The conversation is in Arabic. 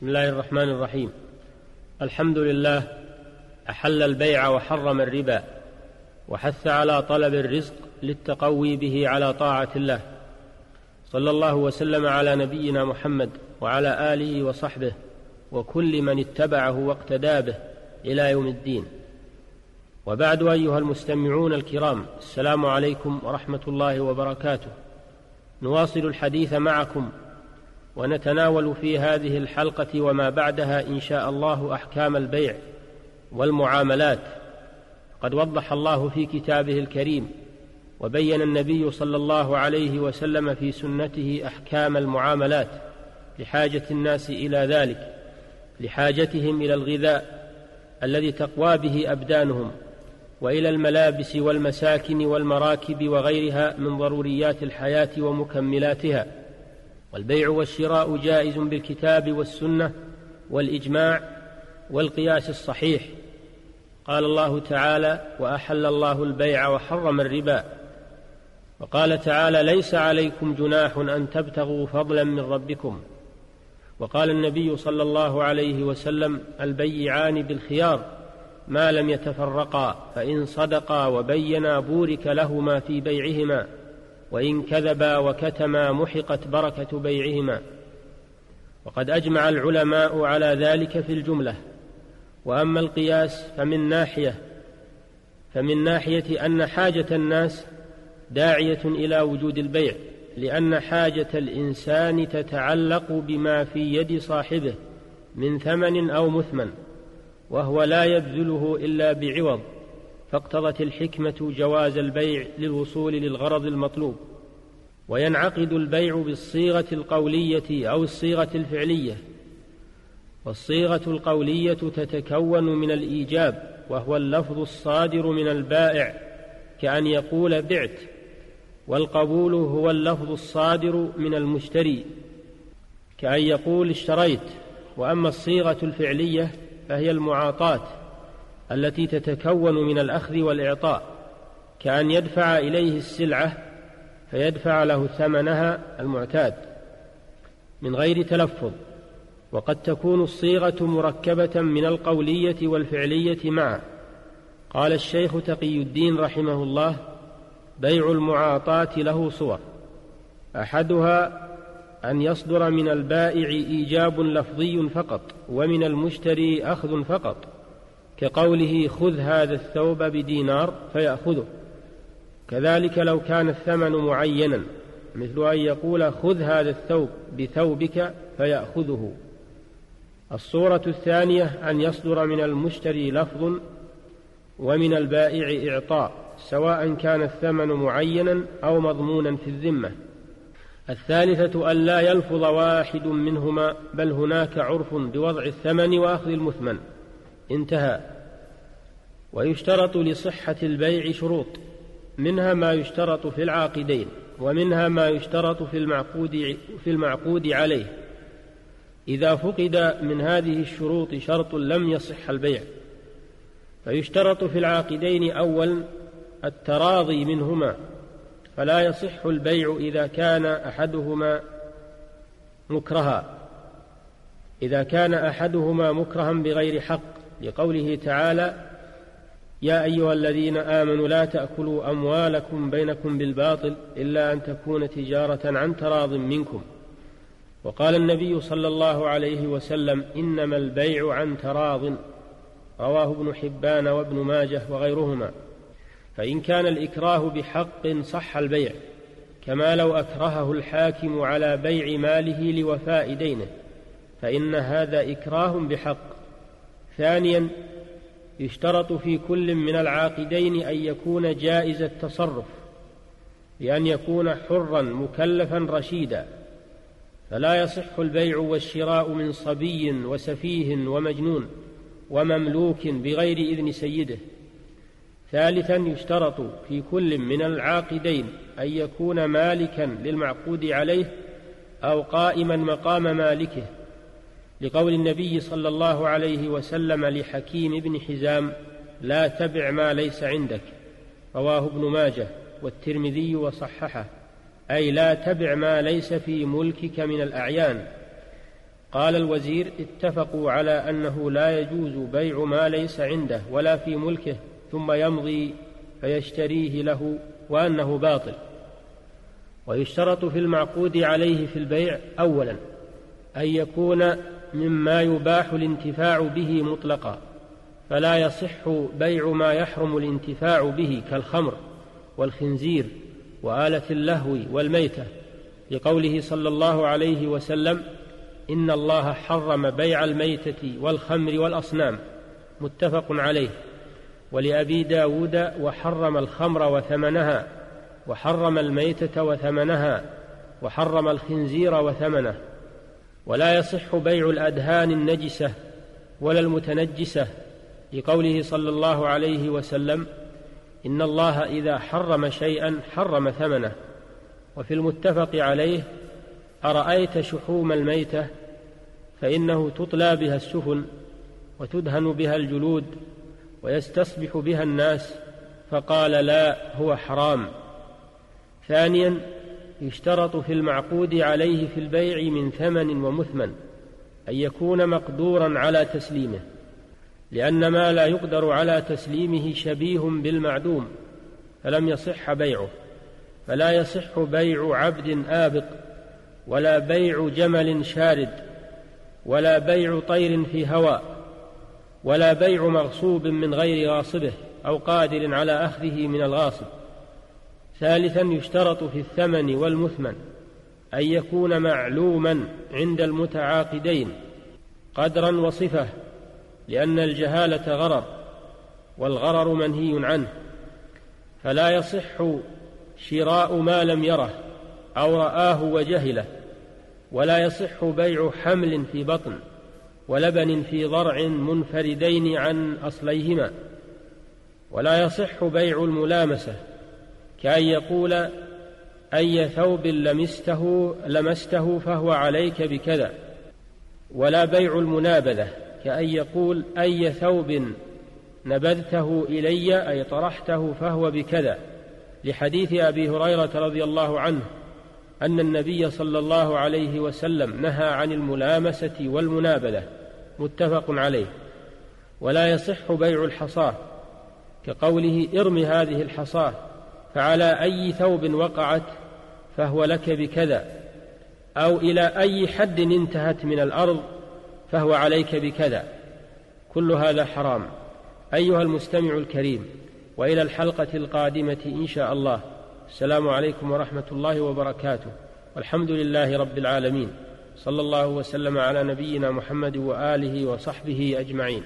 بسم الله الرحمن الرحيم. الحمد لله أحل البيع وحرم الربا وحث على طلب الرزق للتقوي به على طاعة الله. صلى الله وسلم على نبينا محمد وعلى آله وصحبه وكل من اتبعه واقتدى به إلى يوم الدين. وبعد أيها المستمعون الكرام السلام عليكم ورحمة الله وبركاته. نواصل الحديث معكم ونتناول في هذه الحلقة وما بعدها إن شاء الله أحكام البيع والمعاملات. قد وضح الله في كتابه الكريم وبين النبي صلى الله عليه وسلم في سنته أحكام المعاملات لحاجة الناس إلى ذلك لحاجتهم إلى الغذاء الذي تقوى به أبدانهم وإلى الملابس والمساكن والمراكب وغيرها من ضروريات الحياة ومكملاتها. والبيع والشراء جائز بالكتاب والسنة والإجماع والقياس الصحيح. قال الله تعالى وأحل الله البيع وحرم الربا. وقال تعالى ليس عليكم جناح أن تبتغوا فضلا من ربكم. وقال النبي صلى الله عليه وسلم البيعان بالخيار ما لم يتفرقا فإن صدقا وبينا بورك لهما في بيعهما. وإن كذبا وكتما محقت بركة بيعهما. وقد أجمع العلماء على ذلك في الجملة. وأما القياس فمن ناحية فمن ناحية أن حاجة الناس داعية إلى وجود البيع لأن حاجة الإنسان تتعلق بما في يد صاحبه من ثمن أو مثمن وهو لا يبذله إلا بعوض. فاقتضت الحكمة جواز البيع للوصول للغرض المطلوب وينعقد البيع بالصيغة القولية أو الصيغة الفعلية. والصيغة القولية تتكون من الإيجاب وهو اللفظ الصادر من البائع كأن يقول بعت والقبول هو اللفظ الصادر من المشتري كأن يقول اشتريت. وأما الصيغة الفعلية فهي المعاطاة. التي تتكون من الأخذ والإعطاء كأن يدفع إليه السلعة فيدفع له ثمنها المعتاد من غير تلفظ وقد تكون الصيغة مركبة من القولية والفعلية معا. قال الشيخ تقي الدين رحمه الله بيع المعاطاة له صور. أحدها أن يصدر من البائع إيجاب لفظي فقط ومن المشتري أخذ فقط. كقوله خذ هذا الثوب بدينار فيأخذه. كذلك لو كان الثمن معينا مثل أن يقول خذ هذا الثوب بثوبك فيأخذه. الصورة الثانية أن يصدر من المشتري لفظ ومن البائع إعطاء سواء كان الثمن معينا أو مضمونا في الذمة. الثالثة أن لا يلفظ واحد منهما بل هناك عرف بوضع الثمن وأخذ المثمن. انتهى. ويشترط لصحة البيع شروط منها ما يشترط في العاقدين ومنها ما يشترط في المعقود في المعقود عليه. إذا فقد من هذه الشروط شرط لم يصح البيع. فيشترط في العاقدين أولا التراضي منهما فلا يصح البيع إذا كان أحدهما مكرها. إذا كان أحدهما مكرها بغير حق لقوله تعالى يا أيها الذين آمنوا لا تأكلوا أموالكم بينكم بالباطل إلا أن تكون تجارة عن تراض منكم. وقال النبي صلى الله عليه وسلم إنما البيع عن تراض. رواه ابن حبان وابن ماجه وغيرهما. فإن كان الإكراه بحق صح البيع كما لو أكرهه الحاكم على بيع ماله لوفاء دينه فإن هذا إكراه بحق. ثانيا يشترط في كل من العاقدين أن يكون جائز التصرف بأن يكون حرا مكلفا رشيدا فلا يصح البيع والشراء من صبي وسفيه ومجنون ومملوك بغير إذن سيده. ثالثا يشترط في كل من العاقدين أن يكون مالكا للمعقود عليه أو قائما مقام مالكه. لقول النبي صلى الله عليه وسلم لحكيم بن حزام لا تبع ما ليس عندك. رواه ابن ماجه والترمذي وصححه أي لا تبع ما ليس في ملكك من الأعيان. قال الوزير اتفقوا على أنه لا يجوز بيع ما ليس عنده ولا في ملكه ثم يمضي فيشتريه له وأنه باطل. ويشترط في المعقود عليه في البيع اولا أن يكون مما يباح الانتفاع به مطلقا فلا يصح بيع ما يحرم الانتفاع به كالخمر والخنزير وآلة اللهو والميتة لقوله صلى الله عليه وسلم إن الله حرم بيع الميتة والخمر والأصنام متفق عليه. ولأبي داود وحرم الخمر وثمنها وحرم الميتة وثمنها وحرم الخنزير وثمنه. ولا يصح بيع الأدهان النجسة ولا المتنجسة لقوله صلى الله عليه وسلم إن الله إذا حرم شيئا حرم ثمنه. وفي المتفق عليه أرأيت شحوم الميتة فإنه تطلى بها السفن وتدهن بها الجلود ويستصبح بها الناس فقال لا هو حرام. ثانيا يشترط في المعقود عليه في البيع من ثمن ومثمن أن يكون مقدورا على تسليمه لأن ما لا يقدر على تسليمه شبيه بالمعدوم فلم يصح بيعه فلا يصح بيع عبد آبق ولا بيع جمل شارد ولا بيع طير في هواء ولا بيع مغصوب من غير غاصبه أو قادر على أخذه من الغاصب. ثالثا يشترط في الثمن والمثمن أن يكون معلوما عند المتعاقدين قدرا وصفة لأن الجهالة غرر والغرر منهي عنه فلا يصح شراء ما لم يره أو رآه وجهله ولا يصح بيع حمل في بطن ولبن في ضرع منفردين عن أصليهما ولا يصح بيع الملامسة كأن يقول أي ثوب لمسته لمسته فهو عليك بكذا ولا بيع المنابذة. كأن يقول أي ثوب نبذته إلي أي طرحته فهو بكذا. لحديث أبي هريرة رضي الله عنه أن النبي صلى الله عليه وسلم نهى عن الملامسة والمنابذة. متفق عليه. ولا يصح بيع الحصاة. كقوله ارم هذه الحصاة. فعلى أي ثوب وقعت فهو لك بكذا أو إلى أي حد انتهت من الأرض فهو عليك بكذا. كل هذا حرام. أيها المستمع الكريم وإلى الحلقة القادمة إن شاء الله. السلام عليكم ورحمة الله وبركاته. والحمد لله رب العالمين. صلى الله وسلم على نبينا محمد وآله وصحبه أجمعين.